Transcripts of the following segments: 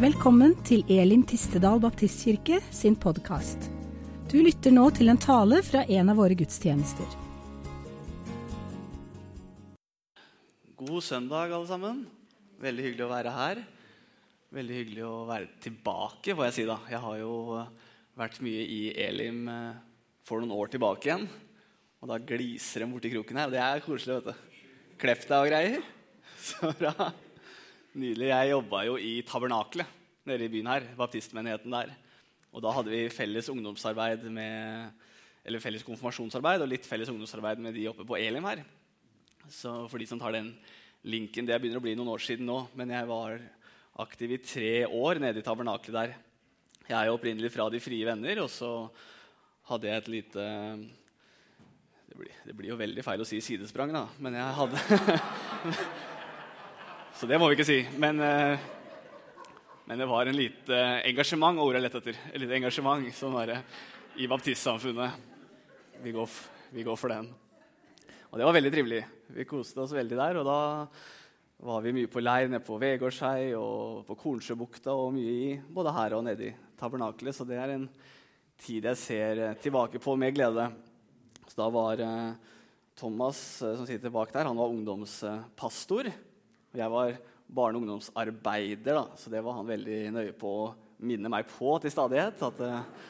Velkommen til Elim Tistedal Baptistkirke sin podkast. Du lytter nå til en tale fra en av våre gudstjenester. God søndag, alle sammen. Veldig hyggelig å være her. Veldig hyggelig å være tilbake, får jeg si. da. Jeg har jo eh, vært mye i Elim eh, for noen år tilbake igjen. Og da gliser de borti kroken her. Det er koselig. vet du. Klepp deg og greier. Så bra. Nydelig. Jeg jobba jo i Tabernakelet nede i byen her. Baptistmenigheten der. Og da hadde vi felles ungdomsarbeid med, eller felles konfirmasjonsarbeid og litt felles ungdomsarbeid med de oppe på Elim her. Så for de som tar den linken, Det begynner å bli noen år siden nå. Men jeg var aktiv i tre år nede i tabernakelet der. Jeg er jo opprinnelig fra De frie venner, og så hadde jeg et lite det blir, det blir, jo veldig feil å si sidesprang, da, men jeg hadde Så det må vi ikke si. Men, eh, men det var en lite engasjement, ordet jeg lette etter. Et lite engasjement som var i baptistsamfunnet. Vi vi går for den. Og det var veldig trivelig. Vi koste oss veldig der. Og da var vi mye på leir nede på Vegårshei og på Kornsjøbukta og mye i både her og nede i tabernakelet. Så det er en tid jeg ser tilbake på med glede. Så da var eh, Thomas eh, som sitter bak der, han var ungdomspastor. Jeg var barne- og ungdomsarbeider, da, så det var han veldig nøye på å minne meg på til stadighet. At uh,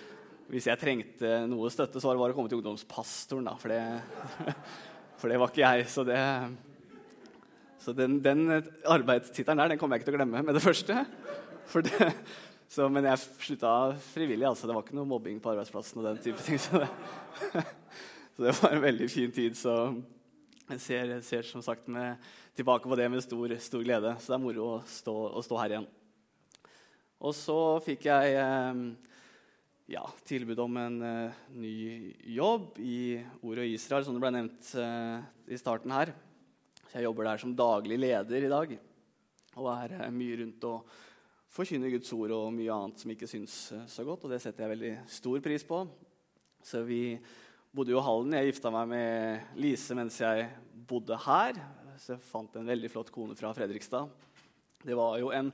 hvis jeg trengte noe støtte, så var det bare å komme til ungdomspastoren. Da, for, det, for det var ikke jeg. Så, det, så den, den arbeidstittelen der den kommer jeg ikke til å glemme med det første. Det, så, men jeg slutta frivillig. altså Det var ikke noe mobbing på arbeidsplassen. og den type ting. Så det, så det var en veldig fin tid. Så jeg ser, ser som sagt med, tilbake på det med stor, stor, glede. Så det er moro å stå, å stå her igjen. Og så fikk jeg eh, ja, tilbud om en uh, ny jobb i Ordet og Israel, som det ble nevnt uh, i starten her. Så jeg jobber der som daglig leder i dag og er mye rundt og forkynner Guds ord og mye annet som ikke syns så godt, og det setter jeg veldig stor pris på. Så vi bodde jo i Hallen. Jeg gifta meg med Lise mens jeg bodde her. Så jeg fant en veldig flott kone fra Fredrikstad. Det var jo en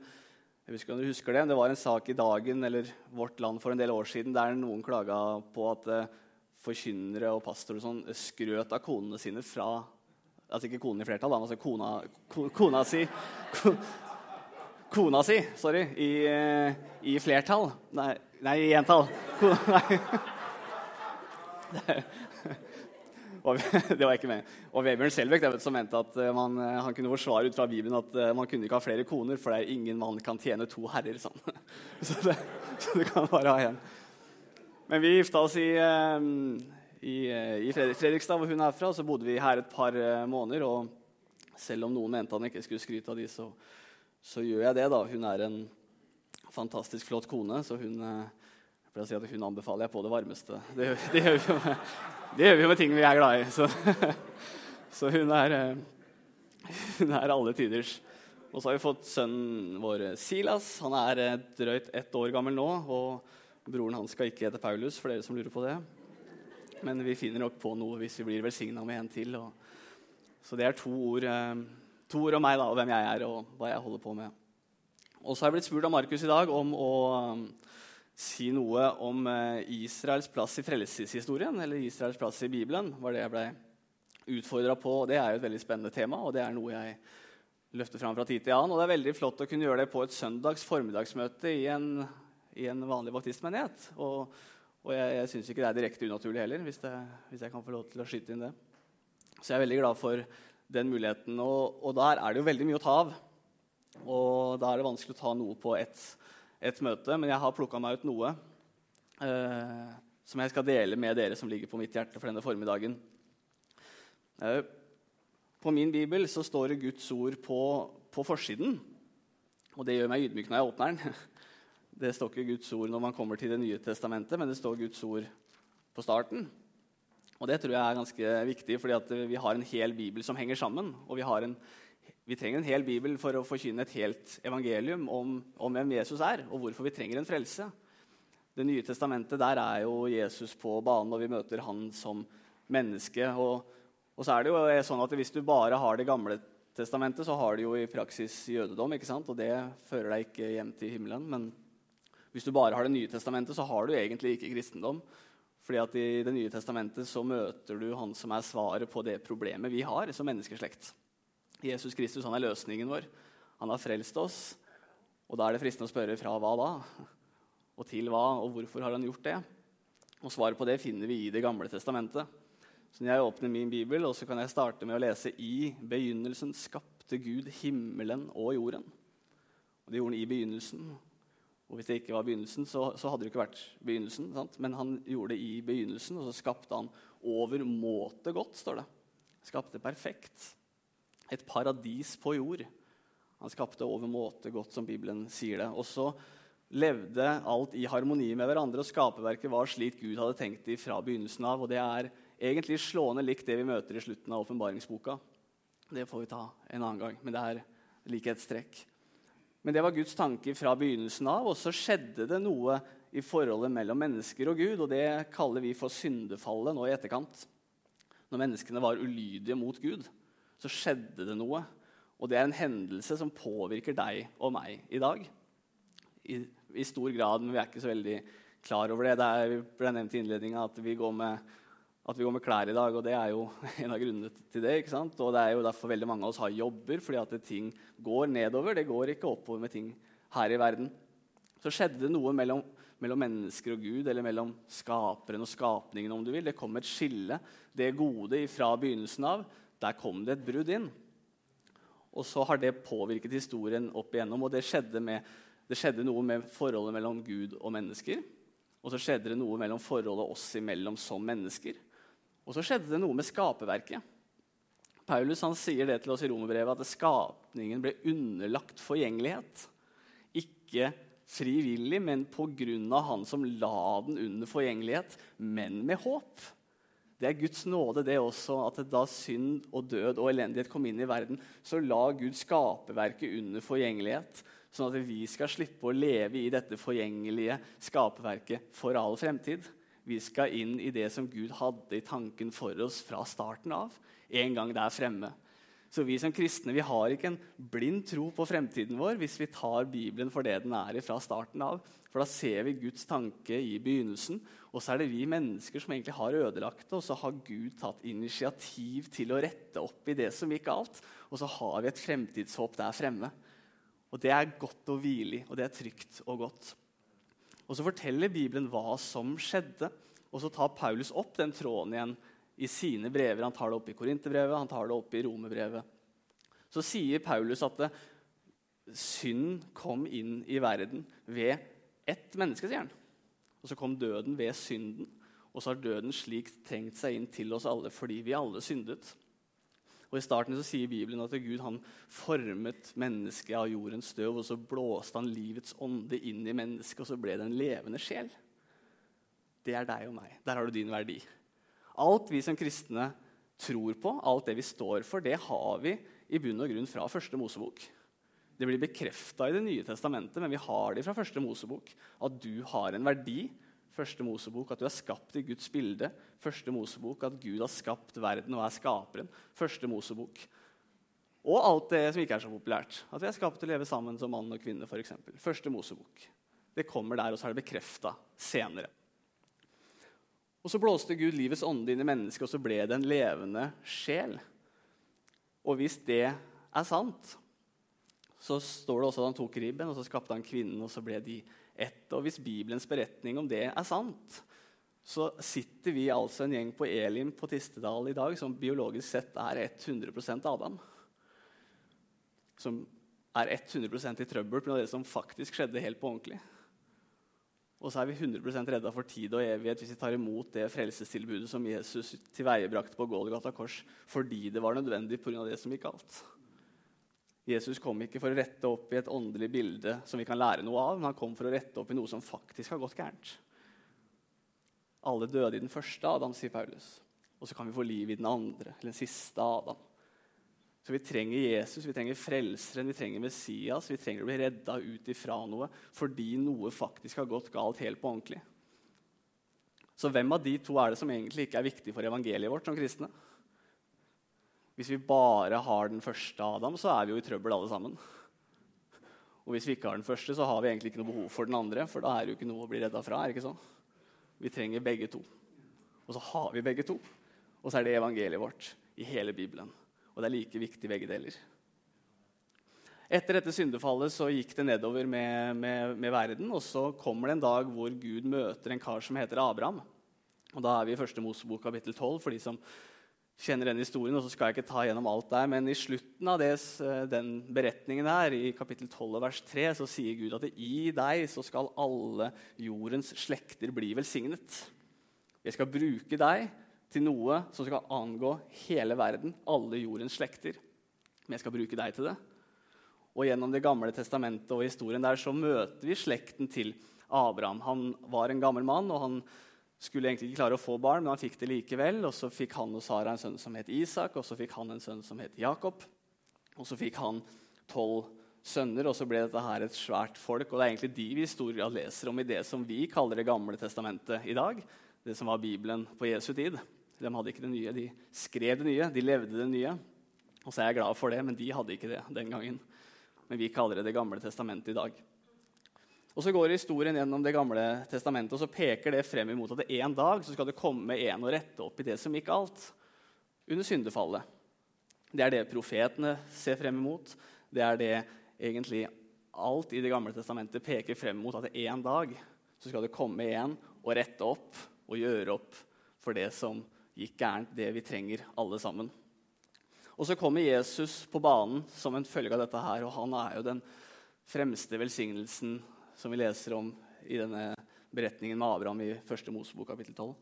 jeg husker om dere husker det, det var en sak i Dagen eller Vårt Land for en del år siden der noen klaga på at uh, forkynnere og pastorer sånn, skrøt av konene sine fra Altså ikke konen i flertall, men altså kona, kona si Kona si, sorry, i, i flertall. Nei, nei i entall. Kona, nei. det var ikke med. Og Vebjørn Selbekk som mente at eh, man, eh, han kunne forsvare ut fra Bibelen at eh, man kunne ikke ha flere koner, for det er ingen mann kan tjene to herrer. Sånn. Så, det, så, du kan bare ha én. Men vi gifta oss i, i, i Fredrikstad, hvor hun er fra. Så bodde vi her et par måneder. Og selv om noen mente han ikke skulle skryte av de, så, så gjør jeg det. da. Hun er en fantastisk flott kone, så hun jeg si hun anbefaler jeg på det varmeste. Det, det gjør med, det gjør vi med ting vi er glad i. Så, så hun, er, hun er alle tiders. Og så har vi fått sønnen vår Silas. Han er drøyt ett år gammel nå. Og broren hans skal ikke hete Paulus, for dere som lurer på det. Men vi finner nok på noe hvis vi blir velsigna med en til. Og, så det er to ord, to ord om meg da, og hvem jeg er, og hva jeg holder på med. Og så har jeg blitt spurt av Markus i dag om å si noe om eh, Israels plass i frelseshistorien, eller Israels plass i Bibelen. var det jeg ble utfordra på. Det er jo et veldig spennende tema, og det er noe jeg løfter fram fra tid til annen. Og det er veldig flott å kunne gjøre det på et søndags formiddagsmøte i en, i en vanlig baptistmenighet. Og, og jeg, jeg syns ikke det er direkte unaturlig heller, hvis, det, hvis, jeg kan få lov til å skyte inn det. Så jeg er veldig glad for den muligheten. Og, og der er det jo veldig mye å ta av. Og da er det vanskelig å ta noe på ett et møte, men jeg har plukka meg ut noe eh, som jeg skal dele med dere som ligger på mitt hjerte for denne formiddagen. Eh, på min bibel så står det Guds ord på, på, forsiden. Og det gjør meg ydmyk når jeg åpner den. Det står ikke Guds ord når man kommer til Det nye testamentet, men det står Guds ord på starten. Og det tror jeg er ganske viktig, fordi vi har en hel bibel som henger sammen. Og vi har en vi trenger en hel bibel for å forkynne et helt evangelium om, om, hvem Jesus er, og hvorfor vi trenger en frelse. Det nye testamentet, der er jo Jesus på banen, og vi møter han som menneske. Og, og så er det jo sånn at Hvis du bare har Det gamle testamentet så har du jo i praksis jødedom, ikke sant? og det fører deg ikke hjem til himmelen. Men hvis du bare har Det nye testamentet, så har du egentlig ikke kristendom. Fordi at I Det nye testamentet så møter du han som er svaret på det problemet vi har som menneskeslekt. Jesus Kristus han er løsningen vår. Han har frelst oss. Og Da er det fristende å spørre fra hva da? Og til hva, og hvorfor har han gjort det? Og Svaret på det finner vi i Det gamle testamentet. Så når jeg åpner min bibel, og så kan jeg starte med å lese I begynnelsen skapte Gud himmelen og jorden. Og Det gjorde han i begynnelsen. Og Hvis det ikke var begynnelsen, så, så hadde det ikke vært begynnelsen. Sant? Men han gjorde det i begynnelsen, og så skapte han overmåte godt, står det. Skapte perfekt. Et paradis på jord. Han skapte overmåte godt, som Bibelen sier det. Og så levde alt i harmoni med hverandre, og skaperverket var slik Gud hadde tenkt det fra begynnelsen av. Og det er egentlig slående likt det vi møter i slutten av åpenbaringsboka. Det får vi ta en annen gang, men det er likhetstrekk. Men det var Guds tanke fra begynnelsen av, og så skjedde det noe i forholdet mellom mennesker og Gud, og det kaller vi for syndefallet nå i etterkant. Når menneskene var ulydige mot Gud, så skjedde det noe. Og det er en hendelse som påvirker deg og meg i dag. I, i stor grad, men vi er ikke så veldig klar over det. Det er, ble nevnt i innledninga at at vi går med klær i dag, og det er jo en av grunnene til det. ikke sant? Og det er jo derfor veldig mange av oss har jobber, fordi at ting går nedover. Det går ikke oppover med ting her i verden. Så skjedde det noe mellom, mellom mennesker og Gud, eller mellom skaperen og skapningen, om du vil. Det kom et skille. Det gode fra begynnelsen av, der kom det et brudd inn. Og så har det påvirket historien opp igjennom, og det skjedde, med, det skjedde noe med forholdet mellom Gud og mennesker. Og så skjedde det noe mellom forholdet oss imellom som mennesker. Og så skjedde det noe med skaperverket. Paulus han sier det til oss i romerbrevet at skapningen ble underlagt forgjengelighet. Ikke frivillig, men pga. han som la den under forgjengelighet, men med håp. Det er Guds nåde, det også, at da synd og død og elendighet kom inn i verden, så la Gud skaperverket under forgjengelighet, sånn at vi skal slippe å leve i dette forgjengelige skaperverket for all fremtid. Vi skal inn i det som Gud hadde i tanken for oss fra starten av. En gang der fremme. Så vi som kristne vi har ikke en blind tro på fremtiden vår hvis vi tar Bibelen for det den er fra starten av. For da ser vi Guds tanke i begynnelsen, og så er det vi mennesker som egentlig har ødelagt det. Og så har Gud tatt initiativ til å rette opp i det som gikk galt. Og så har vi et fremtidshåp der fremme. Og det er godt å hvile i, og det er trygt og godt. Og Så forteller Bibelen hva som skjedde, og så tar Paulus opp den tråden igjen i sine brever. Han tar det opp i Korinterbrevet, han tar det opp i Romerbrevet. Så sier Paulus at det, synd kom inn i verden ved ett menneske, sier. Og så kom døden ved synden. Og så har døden slik trengt seg inn til oss alle fordi vi alle syndet. Og I starten så sier Bibelen at Gud han formet mennesket av jordens støv, og så blåste han livets ånde inn i mennesket, og så ble det en levende sjel. Det er deg og meg. Der har du din verdi. Alt vi som kristne tror på, alt det vi står for, det har vi i bunn og grunn fra første Mosebok. Det blir bekrefta i Det nye testamentet, men vi har det fra første Mosebok. At du har en verdi Første Mosebok at du er skapt i Guds bilde. Første Mosebok at Gud har skapt verden og er skaperen. Første Mosebok. Og alt det som ikke er så populært. At vi er skapt til å leve sammen som mann og kvinne. For eksempel. Første Mosebok. Det kommer der, og så er det bekrefta senere. Og Så blåste Gud livets ånde inn i mennesket, og så ble det en levende sjel. Og hvis det er sant, så står det også at han tok ribben, og så skapte han kvinnen, og så ble de ett. Og hvis Bibelens beretning om det er sant, så sitter vi altså en gjeng på Elim på Tistedal i dag som biologisk sett er 100% Adam. Som er 100% i trøbbel med det som faktisk skjedde helt på ordentlig. Og så er vi 100% redda for tid og evighet hvis vi tar imot det frelsestilbudet som Jesus tilveiebrakte på Golgata kors fordi det var nødvendig pga. det som gikk galt. Jesus kom ikke for å rette opp i et åndelig bilde som vi kan lære noe av, men han kom for å rette opp i noe som faktisk har gått gærent. Alle døde i den første Adam, sier Paulus. Og så kan vi få liv i den andre, eller den siste Adam. Så vi trenger Jesus, vi trenger Frelseren, vi trenger Messias. Vi trenger å bli redda ut ifra noe fordi noe faktisk har gått galt helt på ordentlig. Så hvem av de to er det som egentlig ikke er viktig for evangeliet vårt som kristne? Hvis vi bare har den første Adam, så er vi jo i trøbbel alle sammen. Og hvis vi ikke har den første, så har vi egentlig ikke noe behov for den andre. For da er det jo ikke noe å bli redda fra. er det ikke sånn? Vi trenger begge to. Og så har vi begge to. Og så er det evangeliet vårt i hele Bibelen. Og det er like viktig begge deler. Etter dette syndefallet så gikk det nedover med, med, med, verden. Og så kommer det en dag hvor Gud møter en kar som heter Abraham. Og Da er vi i første Mosebok kapittel 12 for de som kjenner den historien. og så skal jeg ikke ta gjennom alt der, Men i slutten av det, eh, den beretningen her, i kapittel 12 vers 3, så sier Gud at i deg så skal alle jordens slekter bli velsignet. Jeg skal bruke deg til noe som skal angå hele verden, alle jordens slekter. Men jeg skal bruke deg til det. Og gjennom Det gamle testamentet og historien der så møter vi slekten til Abraham. Han var en gammel mann, og han skulle egentlig ikke klare å få barn, men han fikk det likevel. Og så fikk han og Sara en sønn som het Isak, og så fikk han en sønn som het Jakob. Og så fikk han tolv sønner, og så ble dette her et svært folk. Og det er egentlig de vi historier leser om i det som vi kaller Det gamle testamentet i dag. Det som var Bibelen på Jesu tid. De hadde ikke det nye, de skrev det nye, de levde det nye. Og så er jeg glad for det, men de hadde ikke det den gangen. Men vi kaller det Det gamle testamentet i dag. Og Så går historien gjennom Det gamle testamentet, og så peker det frem imot at det en dag så skal det komme en og rette opp i det som gikk alt under syndefallet. Det er det profetene ser frem imot. Det er det egentlig alt i Det gamle testamentet peker frem mot. At en dag så skal det komme en og rette opp og gjøre opp for det som gikk gærent, det vi trenger alle sammen. Og så kommer Jesus på banen som en følge av dette her, og han er jo den fremste velsignelsen som vi leser om i denne beretningen med Abraham i 1. Mosebok kapittel 12.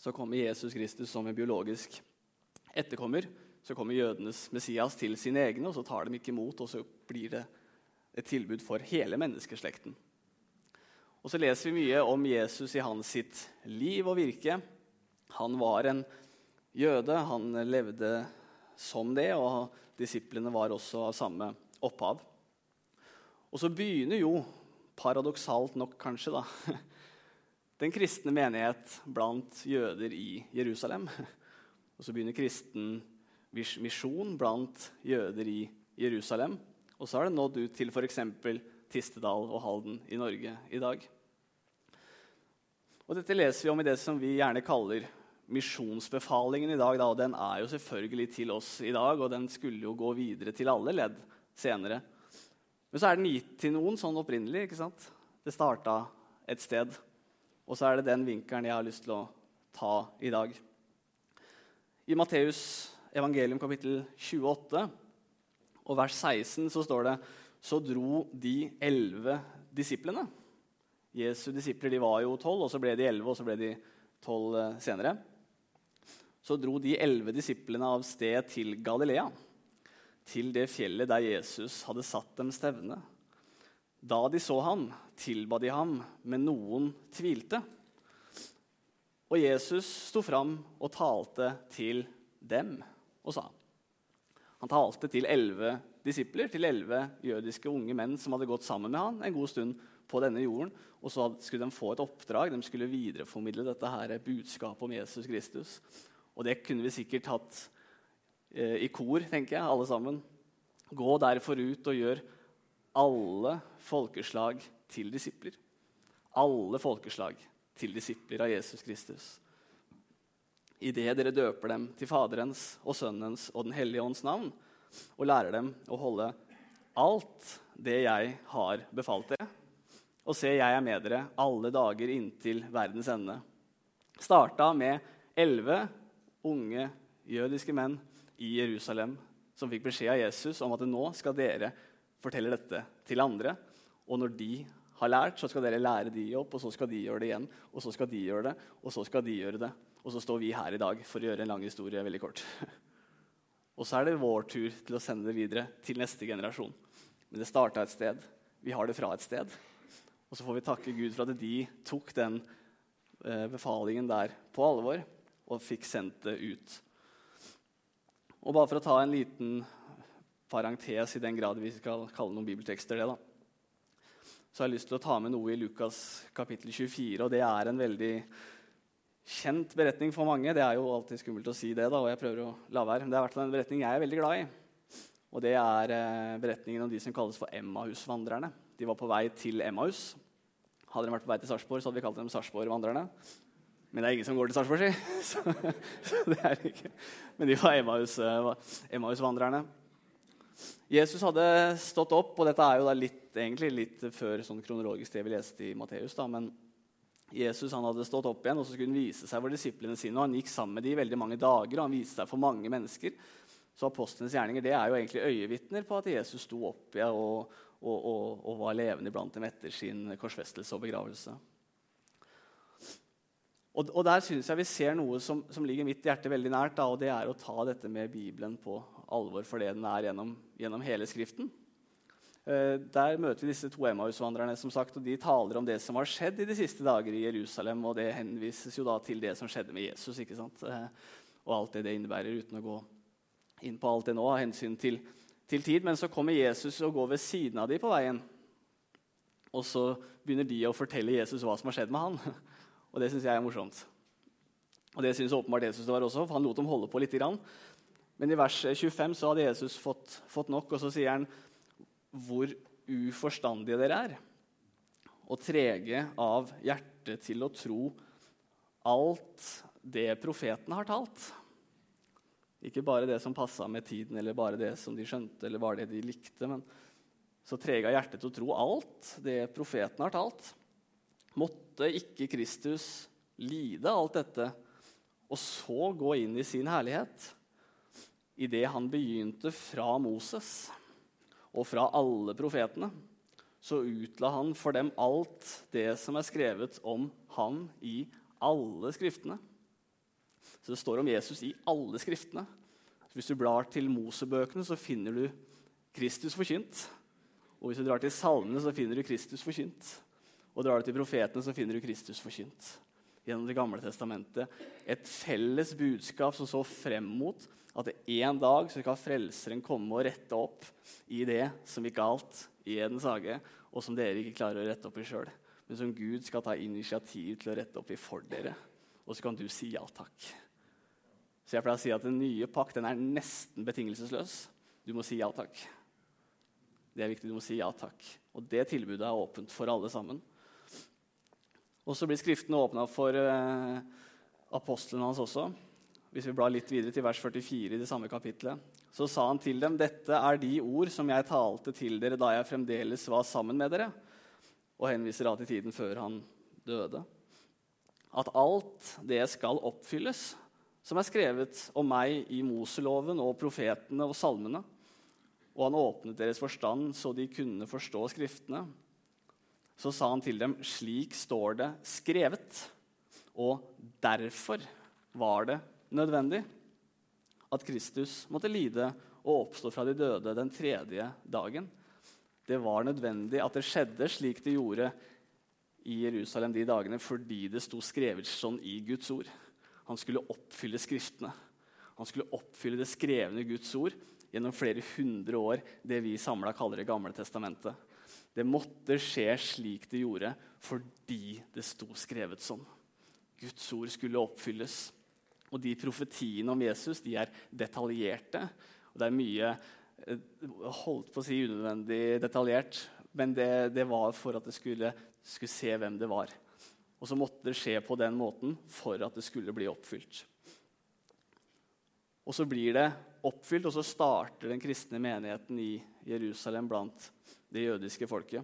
Så kommer Jesus Kristus som en biologisk etterkommer. Så kommer jødenes Messias til sine egne, og så tar de ikke imot. Og så blir det et tilbud for hele menneskeslekten. Og så leser vi mye om Jesus i hans sitt liv og virke. Han var en jøde, han levde som det, og disiplene var også av samme opphav. Og så begynner jo, paradoksalt nok kanskje, da, den kristne menighet blant jøder i Jerusalem. Og så begynner kristen misjon blant jøder i Jerusalem. Og så har det nådd ut til f.eks. Tistedal og Halden i Norge i dag. Og Dette leser vi om i det som vi gjerne kaller misjonsbefalingen i dag. Da, og Den er jo selvfølgelig til oss i dag, og den skulle jo gå videre til alle ledd senere. Men så er den gitt til noen sånn opprinnelig. ikke sant? Det starta et sted. Og så er det den vinkelen jeg har lyst til å ta i dag. I Matteus evangelium kapittel 28 og vers 16 så står det så dro de elleve disiplene. Jesu disipler de var jo tolv, og så ble de elleve, og så ble de tolv eh, senere. Så dro de elleve disiplene av sted til Galilea til det fjellet der Jesus hadde satt dem stevne. Da de så ham, tilba de ham, men noen tvilte. Og Jesus sto fram og talte til dem og sa Han talte til elleve disipler, til elleve jødiske unge menn som hadde gått sammen med han en god stund på denne jorden. Og så skulle de få et oppdrag. De skulle videreformidle dette her budskapet om Jesus Kristus. Og det kunne vi sikkert hatt Eh, i kor, tenker jeg, alle sammen. Gå derfor ut og gjør alle folkeslag til disipler. Alle folkeslag til disipler av Jesus Kristus. Idet dere døper dem til Faderens og Sønnens og Den hellige ånds navn, og lærer dem å holde alt det jeg har befalt dere. Og se, jeg er med dere alle dager inntil verdens ende. Starta med elleve unge jødiske menn i Jerusalem som fikk beskjed av Jesus om at nå skal dere fortelle dette til andre. Og når de har lært, så skal dere lære de opp, og så skal de gjøre det igjen. Og så skal de gjøre det, og så skal de gjøre det. Og så står vi her i dag for å gjøre en lang historie veldig kort. Og så er det vår tur til å sende det videre til neste generasjon. Men det starta et sted. Vi har det fra et sted. Og så får vi takke Gud for at de tok den eh, befalingen der på alvor og fikk sendt det ut. Og bare for å ta en liten parentes i den grad vi skal kalle noen bibeltekster det, da, så har jeg lyst til å ta med noe i Lukas kapittel 24. og Det er en veldig kjent beretning for mange. Det er jo alltid skummelt å si det, da, og jeg prøver å la være. Men det er i hvert fall en beretning jeg er veldig glad i. Og det er eh, beretningen om de som kalles for Emmaus-vandrerne. De var på vei til Emmaus. Hadde de vært på vei til Sarpsborg, så hadde vi kalt dem Sarpsborg-vandrerne. Men det er ingen som går til Sarpsborg, si. Så, så, det er ikke. Men de var Emmaus-vandrerne. Jesus hadde stått opp, og dette er jo litt, egentlig litt før sånn kronologisk det vi leste i Matteus. Men Jesus han hadde stått opp igjen og så skulle han vise seg for disiplene sine. og Han gikk sammen med dem i veldig mange dager, og han viste seg for mange mennesker. Så apostlenes gjerninger det er jo egentlig øyevitner på at Jesus sto opp igjen og, og, og, og var levende iblant dem etter sin korsfestelse og begravelse. Og, og der syns jeg vi ser noe som, som, ligger mitt hjerte veldig nært. Da, og det er å ta dette med Bibelen på alvor for det den er gjennom, gjennom hele Skriften. Uh, der møter vi disse to Emmaus-vandrerne, som sagt, og de taler om det som har skjedd i de siste dager i Jerusalem. Og det henvises jo da til det som skjedde med Jesus, ikke sant? Uh, og alt det det innebærer, uten å gå inn på alt det nå av hensyn til, til tid. Men så kommer Jesus og går ved siden av dem på veien. Og så begynner de å fortelle Jesus hva som har skjedd med han. Og det syns jeg er morsomt. Og det syns åpenbart Jesus det var også, for han lot dem holde på litt. Men i vers 25 så hadde Jesus fått, fått nok, og så sier han hvor uforstandige dere er, og trege av hjerte til å tro alt det profeten har talt. Ikke bare det som passa med tiden, eller bare det som de skjønte, eller bare det de likte, men så trege av hjerte til å tro alt det profeten har talt. Måtte ikke Kristus lide alt dette og så gå inn i sin herlighet? Idet han begynte fra Moses og fra alle profetene, så utla han for dem alt det som er skrevet om han i alle skriftene. Så det står om Jesus i alle skriftene. Hvis du blar til Mosebøkene, så finner du Kristus forkynt. Og hvis du drar til salmene, så finner du Kristus forkynt. Og drar du til profetene, så finner du Kristus forkynt gjennom Det gamle testamentet. Et felles budskap som så frem mot at en dag så skal Frelseren komme og rette opp i det som gikk galt i Edens hage, og som dere ikke klarer å rette opp i sjøl, men som Gud skal ta initiativ til å rette opp i for dere. Og så kan du si ja takk. Så jeg pleier å si at Den nye pakt den er nesten betingelsesløs. Du må si ja takk. Det er viktig. Du må si ja takk. Og det tilbudet er åpent for alle sammen. Og så blir Skriftene åpna for eh, apostlene hans også. Hvis vi blar litt videre til vers 44 i det samme kapitlet. Så sa han til dem, 'Dette er de ord som jeg talte til dere da jeg fremdeles var sammen med dere.' Og henviser da til tiden før han døde. At alt det skal oppfylles som er skrevet om meg i Moseloven og profetene og salmene. Og han åpnet deres forstand så de kunne forstå Skriftene så sa han til dem, 'Slik står det skrevet.' Og derfor var det nødvendig at Kristus måtte lide og oppstå fra de døde den tredje dagen. Det var nødvendig at det skjedde slik det gjorde i Jerusalem de dagene fordi det sto skrevet sånn i Guds ord. Han skulle oppfylle Skriftene. Han skulle oppfylle det skrevne Guds ord gjennom flere hundre år, det vi samla kaller Det gamle testamentet. Det måtte skje slik det gjorde fordi det sto skrevet sånn. Guds ord skulle oppfylles. Og de profetiene om Jesus de er detaljerte. Og det er mye eh, holdt på å si unødvendig detaljert, men det, det var for at det skulle, skulle se hvem det var. Og så måtte det skje på den måten for at det skulle bli oppfylt. Og så blir det oppfylt, og så starter den kristne menigheten i Jerusalem blant det jødiske folket.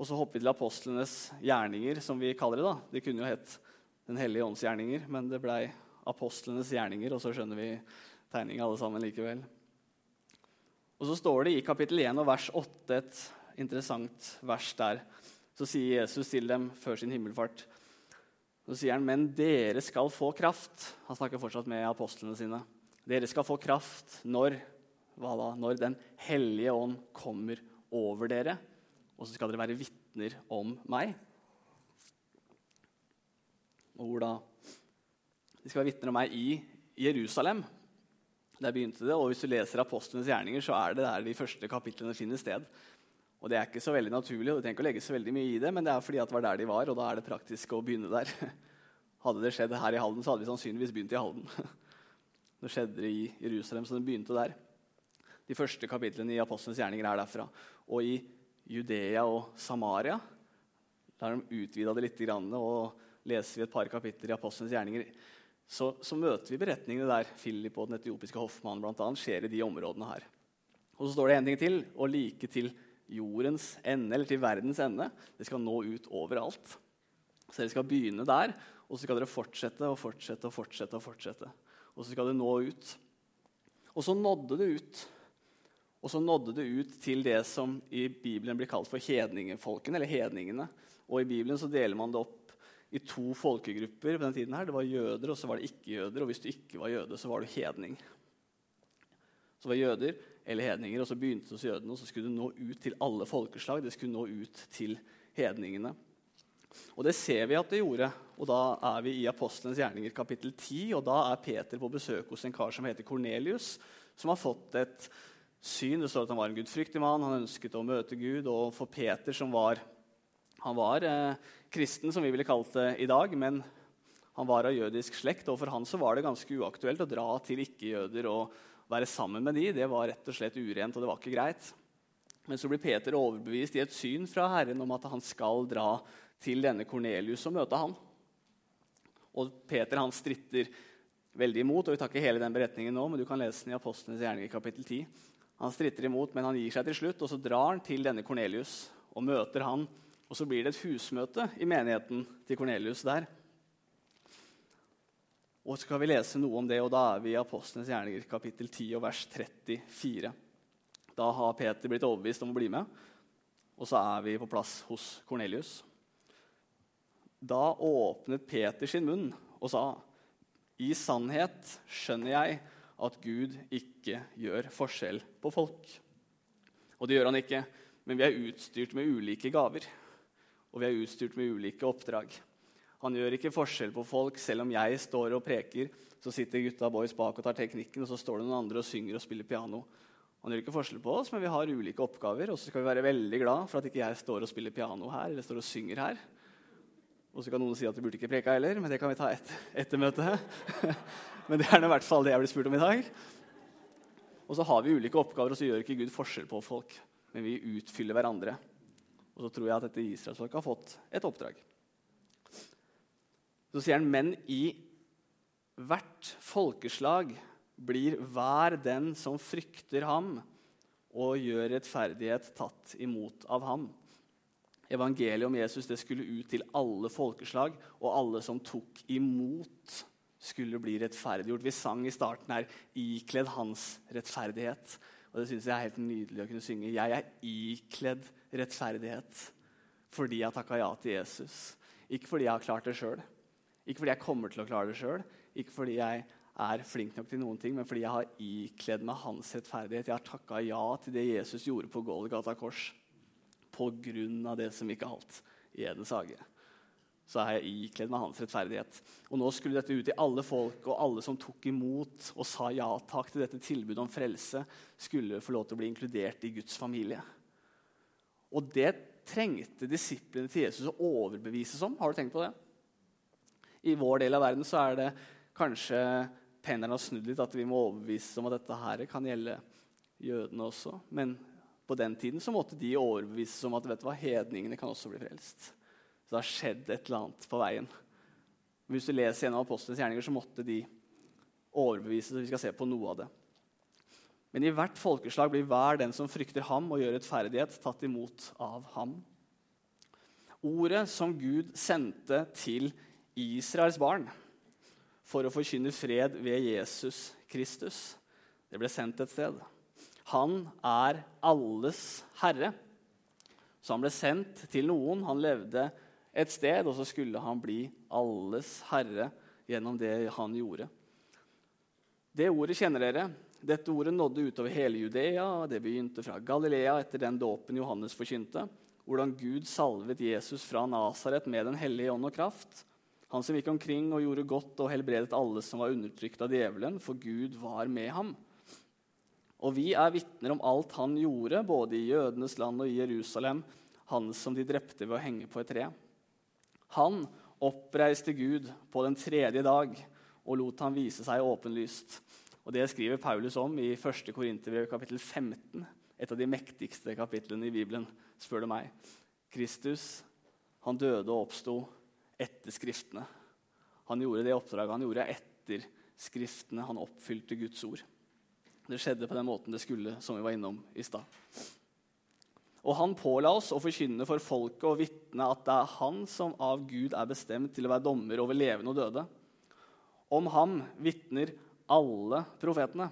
Og så hopper vi til apostlenes gjerninger, som vi kaller det. da. Det kunne jo hett Den hellige ånds gjerninger, men det blei apostlenes gjerninger, og så skjønner vi tegninga alle sammen likevel. Og så står det i kapittel 1 og vers 8 et interessant vers der. Så sier Jesus til dem før sin himmelfart Så sier han, men dere skal få kraft. Han snakker fortsatt med apostlene sine. Dere skal få kraft når hva da? Når Den hellige ånd kommer over dere, og så skal dere være vitner om meg. Og hvor da? De skal være vitner om meg i Jerusalem. Der begynte det, og Hvis du leser apostlenes gjerninger, så er det der de første kapitlene finner sted. Og Det er ikke så veldig naturlig, og du trenger ikke å legge så veldig mye i det, men det er fordi at det var der de var, og da er det praktisk å begynne der. Hadde det skjedd her i Halden, så hadde vi sannsynligvis begynt i Halden. Nå skjedde det i Jerusalem, så det begynte der. De første kapitlene i Apostlenes gjerninger er derfra. Og i Judea og Samaria der de utvida det litt. Og leser vi et par kapitler i Apostlenes gjerninger, så, så, møter vi beretningene der Philip og den etiopiske hoffmannen blant annet, skjer i de områdene her. Og så står det en ting til å like til jordens ende, eller til verdens ende. Det skal nå ut overalt. Så dere skal begynne der, og så skal dere fortsette og fortsette og fortsette. Og fortsette. Og så skal det nå ut. Og så nådde det ut. Og så nådde det ut til det som i Bibelen blir kalt for hedningefolkene, eller hedningene. Og i Bibelen så deler man det opp i to folkegrupper på den tiden. her. Det var jøder, og så var det ikke-jøder. Og hvis du ikke var jøde, så var du hedning. Så var jøder eller hedninger, og så begynte det hos jødene, og så skulle det nå ut til alle folkeslag. Det skulle nå ut til hedningene. Og det ser vi at det gjorde. Og da er vi i Apostelens gjerninger kapittel 10, og da er Peter på besøk hos en kar som heter Kornelius, som har fått et syn. Det står at han var en gudfryktig mann, han ønsket å møte Gud. Og for Peter, som var han var eh, kristen, som vi ville kalt det i dag, men han var av jødisk slekt. Og for han så var det ganske uaktuelt å dra til ikke-jøder og være sammen med de. Det var rett og slett urent, og det var ikke greit. Men så blir Peter overbevist i et syn fra Herren om at han skal dra til denne Kornelius og møte han. Og Peter han stritter veldig imot. og Vi tar ikke hele den beretningen nå, men du kan lese den i Apostlenes gjerning i kapittel 10. Han stritter imot, men han gir seg til slutt, og så drar han til denne Kornelius og møter han og så blir det et husmøte i menigheten til Kornelius der. Og så skal vi lese noe om det, og da er vi i Apostlenes gjerninger kapittel 10 og vers 34. Da har Peter blitt overbevist om å bli med, og så er vi på plass hos Kornelius. Da åpnet Peter sin munn og sa, 'I sannhet skjønner jeg at Gud ikke gjør forskjell på folk.' Og det gjør han ikke, men vi er utstyrt med ulike gaver og vi er utstyrt med ulike oppdrag. Han gjør ikke forskjell på folk. Selv om jeg står og preker, så sitter gutta boys bak og tar teknikken, og så står det noen andre og synger og spiller piano. Han gjør ikke forskjell på oss, men vi har ulike oppgaver. Og så skal vi være veldig glad for at ikke jeg står og spiller piano her, eller står og synger her. Og så kan noen si at du burde ikke preka heller, men det kan vi ta et, etter møtet. men det er i hvert fall det jeg blir spurt om i dag. Og så har vi ulike oppgaver, og så gjør ikke Gud forskjell på folk, men vi utfyller hverandre. Og så tror jeg at dette israelsfolket har fått et oppdrag. Så sier han, men i hvert folkeslag blir hver den som frykter ham og gjør rettferdighet, tatt imot av ham. Evangeliet om Jesus det skulle ut til alle folkeslag, og alle som tok imot, skulle bli rettferdiggjort. Vi sang i starten her 'ikledd hans rettferdighet'. Og det syns jeg er helt nydelig å kunne synge. Jeg er ikledd rettferdighet fordi jeg takka ja til Jesus. Ikke fordi jeg har klart det sjøl, ikke fordi jeg kommer til å klare det sjøl, ikke fordi jeg er flink nok til noen ting, men fordi jeg har ikledd meg hans rettferdighet. Jeg har takka ja til det Jesus gjorde på Golgata kors av det som ikke alt i Edens hage så har jeg ikledd meg hans rettferdighet. Og nå skulle dette ut til alle folk, og alle som tok imot og sa ja takk til dette tilbudet om frelse, skulle få lov til å bli inkludert i Guds familie. Og det trengte disiplene til Jesus å overbevises om. Har du tenkt på det? I vår del av verden så er det kanskje pendelen har snudd litt, at vi må overbevises om at dette her kan gjelde jødene også. Men på den tiden så måtte de overbevises om at vet du hva, hedningene kan også bli frelst. Så det har skjedd et eller annet på veien. Hvis du leser gjennom apostlenes gjerninger, så måtte de overbevise. så Vi skal se på noe av det. Men i hvert folkeslag blir hver den som frykter ham og gjør rettferdighet, tatt imot av ham. Ordet som Gud sendte til Israels barn for å forkynne fred ved Jesus Kristus, det ble sendt et sted. Han er alles herre. Så han ble sendt til noen. Han levde et sted, og så skulle han bli alles herre gjennom det han gjorde. Det ordet kjenner dere. Dette ordet nådde utover hele Judea. Det begynte fra Galilea etter den dåpen Johannes forkynte. Hvordan Gud salvet Jesus fra Nasaret med Den hellige ånd og kraft. Han som gikk omkring og gjorde godt og helbredet alle som var undertrykt av djevelen, for Gud var med ham. Og vi er vitner om alt han gjorde, både i jødenes land og i Jerusalem, han som de drepte ved å henge på et tre. Han oppreiste Gud på den tredje dag og lot han vise seg åpenlyst. Og Det skriver Paulus om i 1. Korinterbrev kapittel 15, et av de mektigste kapitlene i Bibelen, spør du meg. Kristus han døde og oppsto etter Skriftene. Han gjorde det oppdraget han gjorde etter Skriftene. Han oppfylte Guds ord. Det skjedde på den måten det skulle, som vi var innom i stad. Og han påla oss å forkynne for folket og vitne at det er han som av Gud er bestemt til å være dommer over levende og døde. Om ham vitner alle profetene.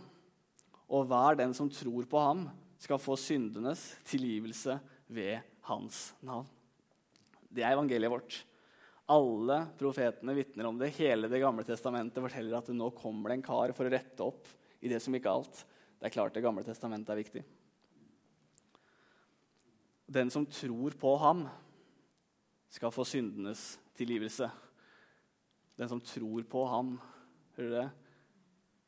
Og hver den som tror på ham, skal få syndenes tilgivelse ved hans navn. Det er evangeliet vårt. Alle profetene vitner om det. Hele Det gamle testamentet forteller at det nå kommer det en kar for å rette opp i det som ikke er alt. Det er klart Det gamle testamentet er viktig. Den som tror på ham, skal få syndenes tilgivelse. Den som tror på ham, hører du det?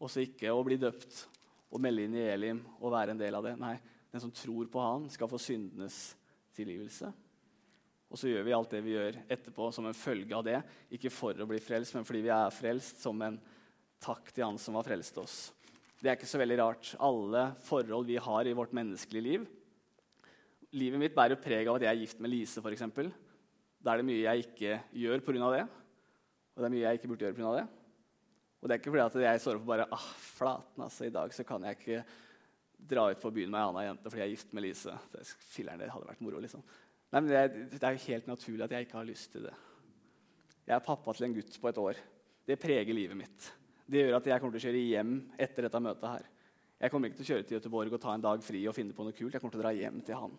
Også ikke å bli døpt og melde inn i Elim og være en del av det. Nei, den som tror på ham, skal få syndenes tilgivelse. Og så gjør vi alt det vi gjør etterpå som en følge av det. Ikke for å bli frelst, men fordi vi er frelst som en takk til Han som har frelst oss. Det er ikke så veldig rart. Alle forhold vi har i vårt menneskelige liv, livet mitt bærer preg av at jeg er gift med Lise, f.eks. Da er det mye jeg ikke gjør pga. det. Og det er mye jeg ikke burde gjøre pga. det. Og det er ikke fordi at jeg står opp og bare ah, flaten, altså, I dag så kan jeg ikke dra ut på byen med ei anna jente fordi jeg er gift med Lise. Det, filleren, det hadde vært moro, liksom. Nei, men det, er jo helt naturlig at jeg ikke har lyst til det. Jeg er pappa til en gutt på et år. Det preger livet mitt. Det gjør at jeg kommer til å kjøre hjem etter dette møtet her. Jeg kommer ikke til å kjøre til Gøteborg og ta en dag fri og finne på noe kult. Jeg kommer til å dra hjem til han.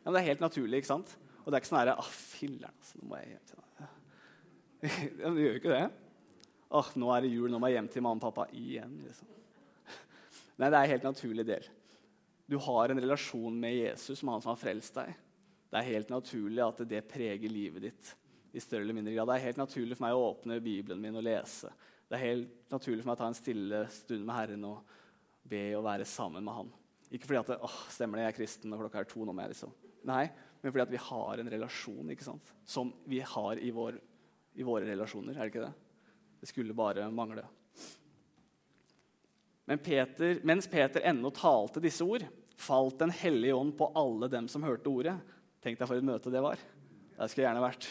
Ja, men det er helt naturlig, ikke sant? Og det er ikke sånn herre ah, filler'n, altså, nå må jeg hjem til han. Ja, det gjør jo ikke det. Åh, nå er det jul, nå må jeg hjem til mamma og pappa igjen. liksom. Nei, det er en helt naturlig del. Du har en relasjon med Jesus, med han som har frelst deg. Det er helt naturlig at det preger livet ditt i større eller mindre grad. Det er helt naturlig for meg å åpne Bibelen min og lese. Det er helt naturlig for meg å ta en stille stund med Herren og be og være sammen med Han. Ikke fordi at det, åh, stemmer det, jeg er kristen og klokka er to. nå må jeg liksom. Nei, men fordi at vi har en relasjon ikke sant? som vi har i, vår, i våre relasjoner. Er det ikke det? Det skulle bare mangle. Men Peter, mens Peter ennå talte disse ord, falt Den hellige ånd på alle dem som hørte ordet. Tenk deg for et møte det var. Der skulle jeg gjerne vært.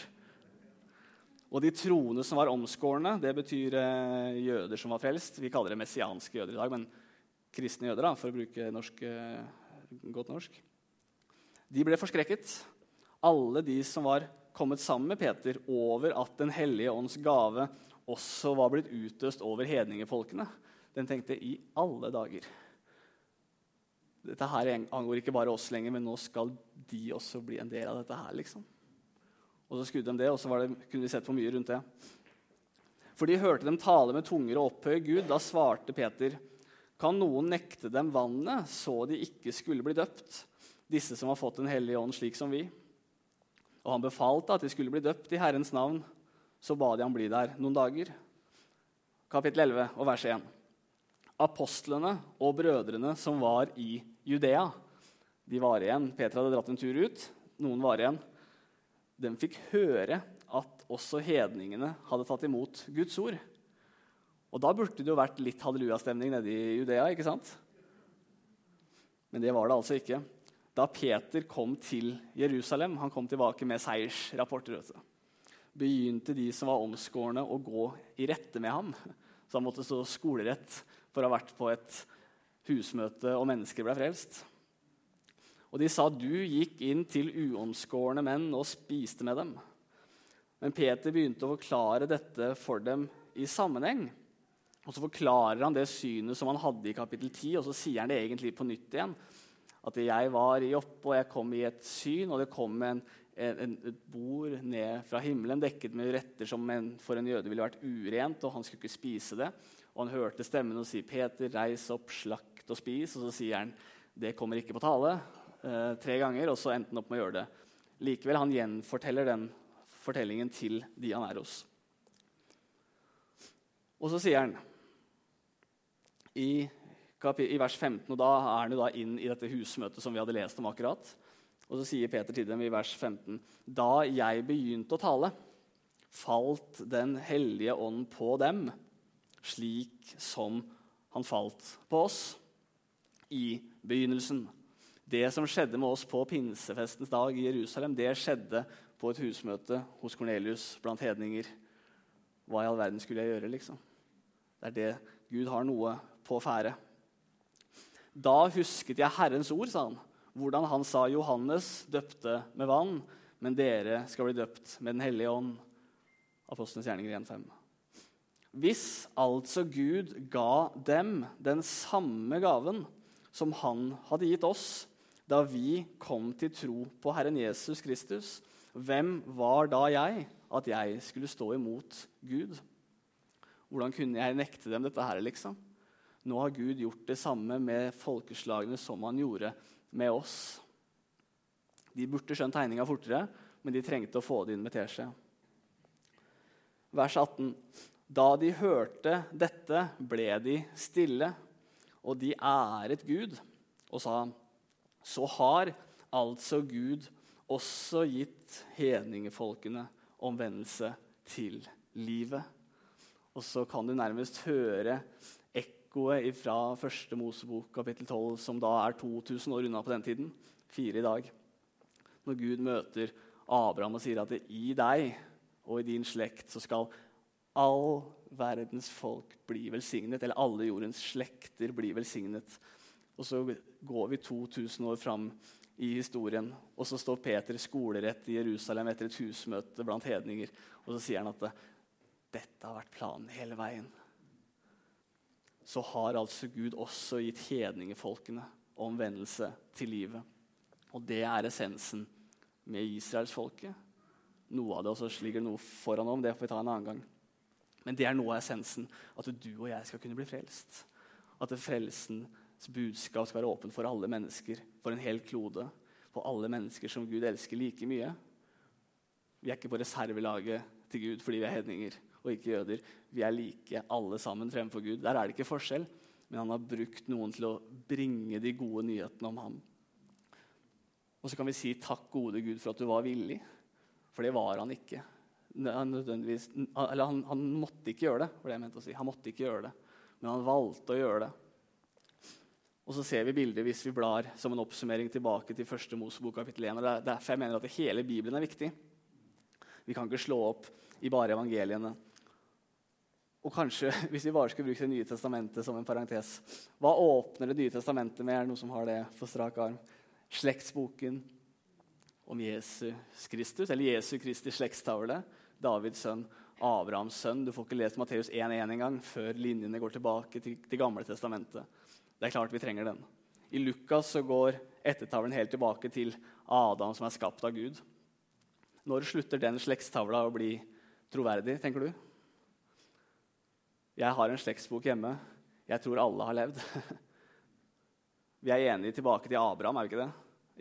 Og de troende som var omskårne, det betyr eh, jøder som var frelst. Vi kaller det messianske jøder i dag, men kristne jøder, da, for å bruke norsk, eh, godt norsk. De ble forskrekket, alle de som var kommet sammen med Peter, over at Den hellige ånds gave også var blitt utøst over hedningefolkene. Den tenkte i alle dager. Dette her angår ikke bare oss lenger, men nå skal de også bli en del av dette her. liksom. Og så skrudde de det, og så det, kunne vi sett på mye rundt det. For de hørte dem tale med tunger og opphøye Gud. Da svarte Peter.: Kan noen nekte dem vannet, så de ikke skulle bli døpt? disse som har fått Den hellige ånd, slik som vi. Og han befalte at de skulle bli døpt i Herrens navn. Så ba de ham bli der noen dager. Kapittel 11 og vers 1. Apostlene og brødrene som var i Judea, de var igjen. Peter hadde dratt en tur ut. Noen var igjen. De fikk høre at også hedningene hadde tatt imot Guds ord. Og da burde det jo vært litt hallelujastemning nede i Judea. ikke sant? Men det var det altså ikke da Peter kom til Jerusalem, han kom tilbake med seiersrapporter, begynte de som var omskårne, å gå i rette med ham. Så han måtte stå skolerett for å ha vært på et husmøte, og mennesker ble frelst. Og de sa du gikk inn til uomskårne menn og spiste med dem. Men Peter begynte å forklare dette for dem i sammenheng. Og Så forklarer han det synet som han hadde i kapittel 10, og så sier han det egentlig på nytt igjen. At jeg var i oppe, og jeg kom i et syn, og det kom en, en, et bord ned fra himmelen dekket med retter som en, for en jøde ville vært urent, og han skulle ikke spise det. Og han hørte stemmen og si, 'Peter, reis opp, slakt og spis.' Og så sier han, 'Det kommer ikke på tale.' Eh, tre ganger, og så endte han opp med å gjøre det. Likevel, han gjenforteller den fortellingen til de han er hos. Og så sier han i i vers 15, og Da er han jo da inn i dette husmøtet som vi hadde lest om akkurat. Og så sier Peter til dem i vers 15.: Da jeg begynte å tale, falt Den hellige ånd på dem, slik som han falt på oss i begynnelsen. Det som skjedde med oss på pinsefestens dag i Jerusalem, det skjedde på et husmøte hos Kornelius blant hedninger. Hva i all verden skulle jeg gjøre, liksom? Det er det Gud har noe på ferde. Da husket jeg Herrens ord, sa han, hvordan han sa Johannes døpte med vann, men dere skal bli døpt med Den hellige ånd. Apostlenes gjerninger 1.5. Hvis altså Gud ga dem den samme gaven som han hadde gitt oss da vi kom til tro på Herren Jesus Kristus, hvem var da jeg at jeg skulle stå imot Gud? Hvordan kunne jeg nekte dem dette her, liksom? Nå har Gud gjort det samme med folkeslagene som han gjorde med oss. De burde skjønt tegninga fortere, men de trengte å få det inn med teskje. Vers 18. Da de hørte dette, ble de stille, og de æret Gud og sa, så har altså Gud også gitt hedningefolkene omvendelse til livet. Og så kan du nærmest høre ekkoet fra første Mosebok kapittel 12, som da er 2000 år unna på den tiden. Fire i dag. Når Gud møter Abraham og sier at i deg og i din slekt så skal all verdens folk bli velsignet, eller alle jordens slekter bli velsignet. Og så går vi 2000 år fram i historien, og så står Peter skolerett i Jerusalem etter et husmøte blant hedninger, og så sier han at dette har vært planen hele veien. Så har altså Gud også gitt hedningefolkene omvendelse til livet. Og det er essensen med israelsfolket. Noe av det også ligger noe foran om, det får vi ta en annen gang. Men det er noe av essensen. At du og jeg skal kunne bli frelst. At frelsens budskap skal være åpen for alle mennesker, for en hel klode. For alle mennesker som Gud elsker like mye. Vi er ikke på reservelaget til Gud fordi vi er hedninger og ikke jøder. Vi er like alle sammen fremfor Gud. Der er det ikke forskjell. Men han har brukt noen til å bringe de gode nyhetene om ham. Og så kan vi si takk, gode Gud, for at du var villig. For det var han ikke Eller han, han, måtte ikke gjøre det. var det jeg mente å si. Han måtte ikke gjøre det, Men han valgte å gjøre det. Og så ser vi bildet hvis vi blar som en oppsummering tilbake til første Mosebok kapittel 1. Og det er derfor jeg mener at hele Bibelen er viktig. Vi kan ikke slå opp i bare evangeliene. Og kanskje, hvis vi bare skulle bruke Det nye testamentet som en parentes Hva åpner Det nye testamentet med? Er det noe som har det for strak arm? Slektsboken om Jesus Kristus, eller Jesu Kristi slektstavle. Davids sønn, Abrahams sønn. Du får ikke lest Matteus 1.1 engang før linjene går tilbake til Det gamle testamentet. Det er klart vi trenger den. I Lukas så går ettertavlen helt tilbake til Adam, som er skapt av Gud. Når slutter den slektstavla å bli troverdig, tenker du? Jeg har en slektsbok hjemme. Jeg tror alle har levd. Vi er enige tilbake til Abraham, er vi ikke det?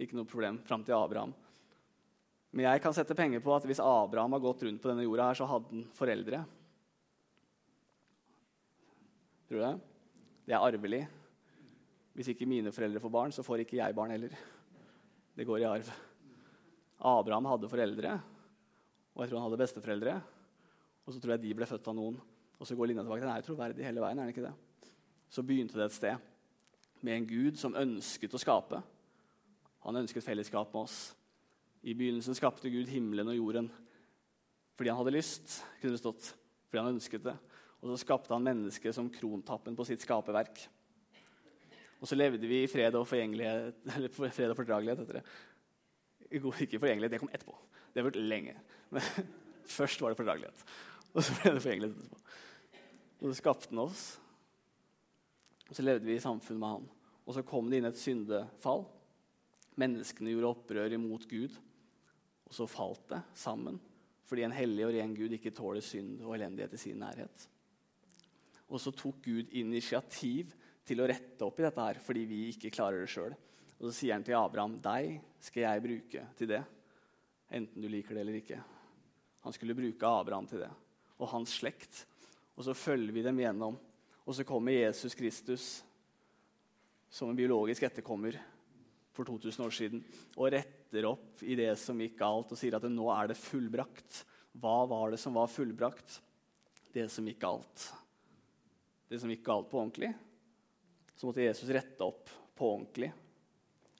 Ikke noe problem fram til Abraham. Men jeg kan sette penger på at hvis Abraham har gått rundt på denne jorda, her, så hadde han foreldre. Tror du det? Det er arvelig. Hvis ikke mine foreldre får barn, så får ikke jeg barn heller. Det går i arv. Abraham hadde foreldre, og jeg tror han hadde besteforeldre. Og så tror jeg de ble født av noen. Og så går linja tilbake. Den er troverdig hele veien. er den ikke det? Så begynte det et sted med en gud som ønsket å skape. Han ønsket fellesskap med oss. I begynnelsen skapte Gud himmelen og jorden fordi han hadde lyst. kunne det stått, fordi han ønsket det. Og så skapte han mennesket som krontappen på sitt skaperverk. Og så levde vi i fred og forgjengelighet, eller fred og fordragelighet. heter det. Ikke forgjengelighet, det kom etterpå. Det har vært lenge. Men først var det fordragelighet. Og så ble det forgjengelighet etterpå. Og så skapte han oss. Og så levde vi i samfunn med han. Og så kom det inn et syndefall. Menneskene gjorde opprør imot Gud. Og så falt det sammen fordi en hellig og ren Gud ikke tåler synd og elendighet i sin nærhet. Og så tok Gud initiativ til å rette opp i dette her fordi vi ikke klarer det sjøl. Og så sier han til Abraham, 'Deg skal jeg bruke til det.' Enten du liker det eller ikke. Han skulle bruke Abraham til det. Og hans slekt. Og så følger vi dem gjennom. Og så kommer Jesus Kristus som en biologisk etterkommer for 2000 år siden og retter opp i det som gikk galt, og sier at nå er det fullbrakt. Hva var det som var fullbrakt? Det som gikk galt. Det som gikk galt på ordentlig. Så måtte Jesus rette opp på ordentlig.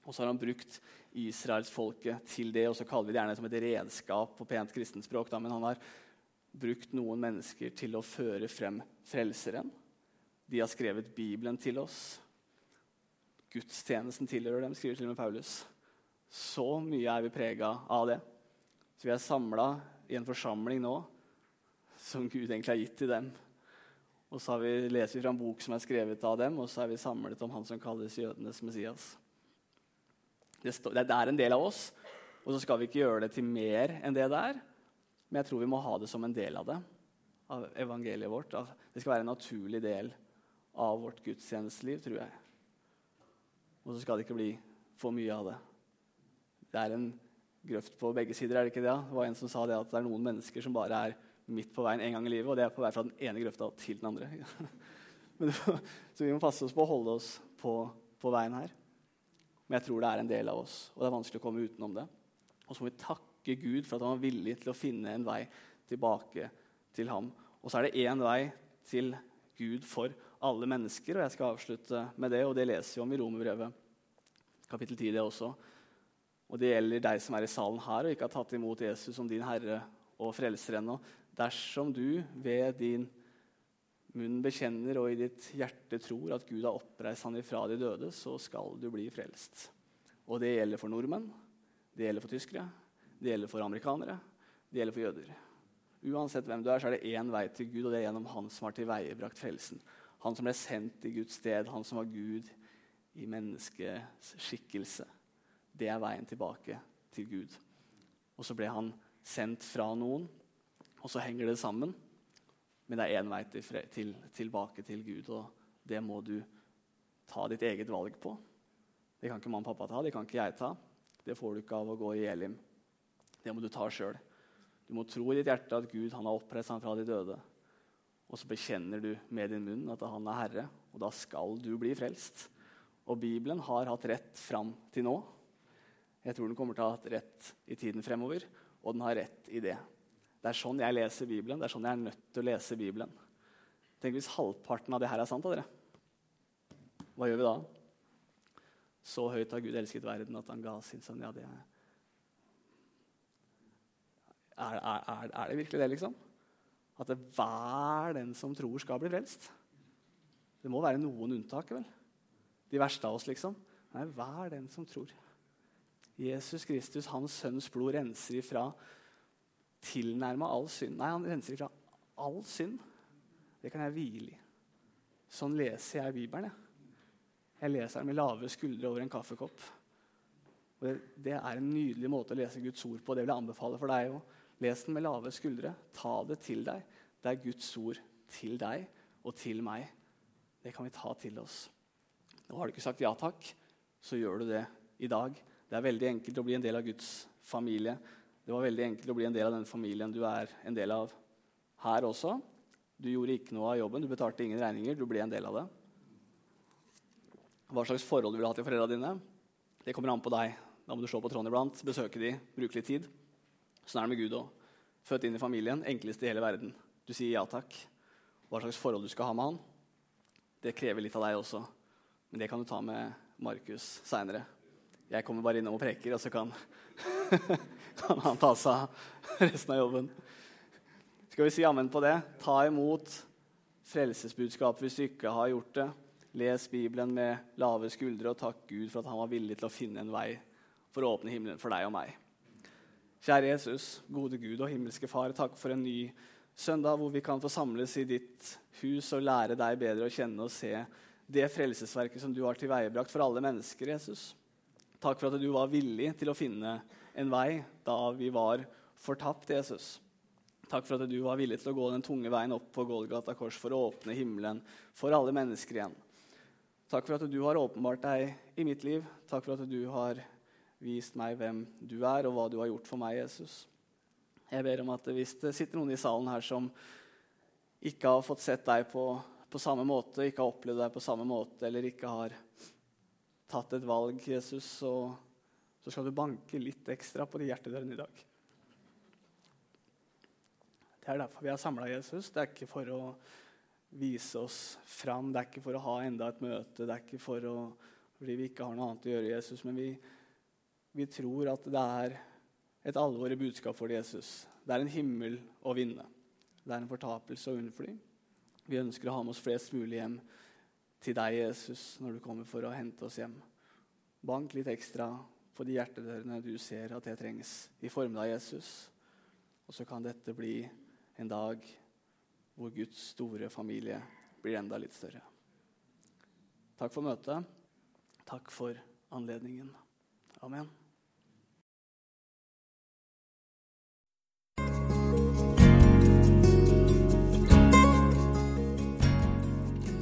Og så har han brukt israelsfolket til det, og så kaller vi det gjerne som et redskap på pent kristenspråk. Da. Men han har brukt noen mennesker til å føre frem frelseren. De har skrevet Bibelen til oss. Gudstjenesten tilhører dem, skriver til og med Paulus. Så mye er vi prega av det. Så vi er samla i en forsamling nå som Gud egentlig har gitt til dem. Og så vi, leser vi fra en bok som er skrevet av dem, og så er vi samlet om han som kalles jødenes Messias. Det, er en del av oss, og så skal vi ikke gjøre det til mer enn det det er. Men jeg tror vi må ha det som en del av det, av evangeliet vårt. det skal være en naturlig del av vårt gudstjenesteliv, tror jeg. Og så skal det ikke bli for mye av det. Det er en grøft på begge sider. er Det ikke det? Det var en som sa det at det er noen mennesker som bare er midt på veien en gang i livet, og det er på vei fra den ene grøfta til den andre. Men, så vi må passe oss på å holde oss på, på, veien her. Men jeg tror det er en del av oss, og det er vanskelig å komme utenom det. Og så må vi takke Gud for at han var villig til å finne en vei tilbake til ham. Og så er det én vei til Gud for alle mennesker, og jeg skal avslutte med det, og det leser vi om i Romerbrevet, kapittel 10, det også. Og det gjelder deg som er i salen her og ikke har tatt imot Jesus som din herre og frelser ennå. Dersom du ved din munn bekjenner og i ditt hjerte tror at Gud har oppreist han ifra de døde, så skal du bli frelst. Og det gjelder for nordmenn, det gjelder for tyskere, det gjelder for amerikanere, det gjelder for jøder. Uansett hvem du er, så er det én vei til Gud, og det er gjennom Han som har tilveiebrakt frelsen. Han som ble sendt i Guds sted, han som var Gud i menneskets skikkelse. Det er veien tilbake til Gud. Og så ble han sendt fra noen, og så henger det sammen. Men det er én vei til, til, tilbake til Gud, og det må du ta ditt eget valg på. Det kan ikke mamma og pappa ta, det kan ikke jeg ta. Det får du ikke av å gå i Elim. Det må du ta sjøl. Du må tro i ditt hjerte at Gud han har oppreist ham fra de døde. Og så bekjenner du med din munn at han er Herre, og da skal du bli frelst. Og Bibelen har hatt rett fram til nå. Jeg tror den kommer til å ha hatt rett i tiden fremover, og den har rett i det. Det er sånn jeg leser Bibelen. Det er sånn jeg er nødt til å lese Bibelen. Tenk hvis halvparten av det her er sant av dere. Hva gjør vi da? Så høyt har Gud elsket verden at han ga sin sønn. Ja, det er er, er, er det virkelig det, liksom? At det hver den som tror, skal bli frelst? Det må være noen unntak, vel? De verste av oss, liksom. Nei, hver den som tror. Jesus Kristus, hans sønns blod, renser ifra tilnærma all synd. Nei, han renser ifra all synd. Det kan jeg hvile i. Sånn leser jeg Bibelen. Jeg, jeg leser den med lave skuldre over en kaffekopp. Og det, det, er en nydelig måte å lese Guds ord på. Det vil jeg anbefale for deg òg. Les den med lave skuldre. Ta det til deg. Det er Guds ord til deg og til meg. Det kan vi ta til oss. Og Har du ikke sagt ja takk, så gjør du det i dag. Det er veldig enkelt å bli en del av Guds familie. Det var veldig enkelt å bli en del av den familien du er en del av her også. Du gjorde ikke noe av jobben, du betalte ingen regninger, du ble en del av det. Hva slags forhold du vil ha til foreldrene dine, det kommer an på deg. Da må du slå på tråden iblant, besøke de, bruke litt tid. Sånn er det med Gud òg. Født inn i familien, enkleste i hele verden. Du sier ja takk. Hva slags forhold du skal ha med han, det krever litt av deg også. Men det kan du ta med Markus seinere. Jeg kommer bare innom og preker, og så kan, kan han ta seg av resten av jobben. Skal vi si ammen på det? Ta imot frelsesbudskapet hvis du ikke har gjort det. Les Bibelen med lave skuldre og takk Gud for at han var villig til å finne en vei for å åpne himmelen for deg og meg. Kjære Jesus, gode Gud og himmelske Far, takk for en ny søndag hvor vi kan få samles i ditt hus og lære deg bedre å kjenne og se det frelsesverket som du har tilveiebrakt for alle mennesker, Jesus. Takk for at du var villig til å finne en vei da vi var fortapt, Jesus. Takk for at du var villig til å gå den tunge veien opp på Golgata kors for å åpne himmelen for alle mennesker igjen. Takk for at du har åpenbart deg i mitt liv. Takk for at du har vist meg hvem du er, og hva du har gjort for meg, Jesus. Jeg ber om at hvis det sitter noen i salen her som ikke har fått sett deg på, på samme måte, ikke har opplevd deg på samme måte, eller ikke har tatt et valg, Jesus, så, så skal du banke litt ekstra på de hjertedørene i dag. Det er derfor vi er samla Jesus. Det er ikke for å vise oss fram, det er ikke for å ha enda et møte, det er ikke for å, fordi vi ikke har noe annet å gjøre, Jesus, men vi, vi tror at det er et alvorlig budskap for Jesus. Det er en himmel å vinne. Det er en fortapelse å unnfly. Vi ønsker å ha med oss flest mulig hjem til deg, Jesus, når du kommer for å hente oss hjem. Bank litt ekstra på de hjertedørene du ser at det trengs i formiddag, Jesus. Og så kan dette bli en dag hvor Guds store familie blir enda litt større. Takk for møtet. Takk for anledningen. Amen.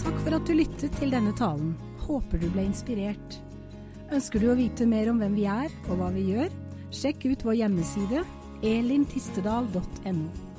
Takk for at du lyttet til denne talen. Håper du ble inspirert. Ønsker du å vite mer om hvem vi er og hva vi gjør? Sjekk ut vår hjemmeside elintistedal.no.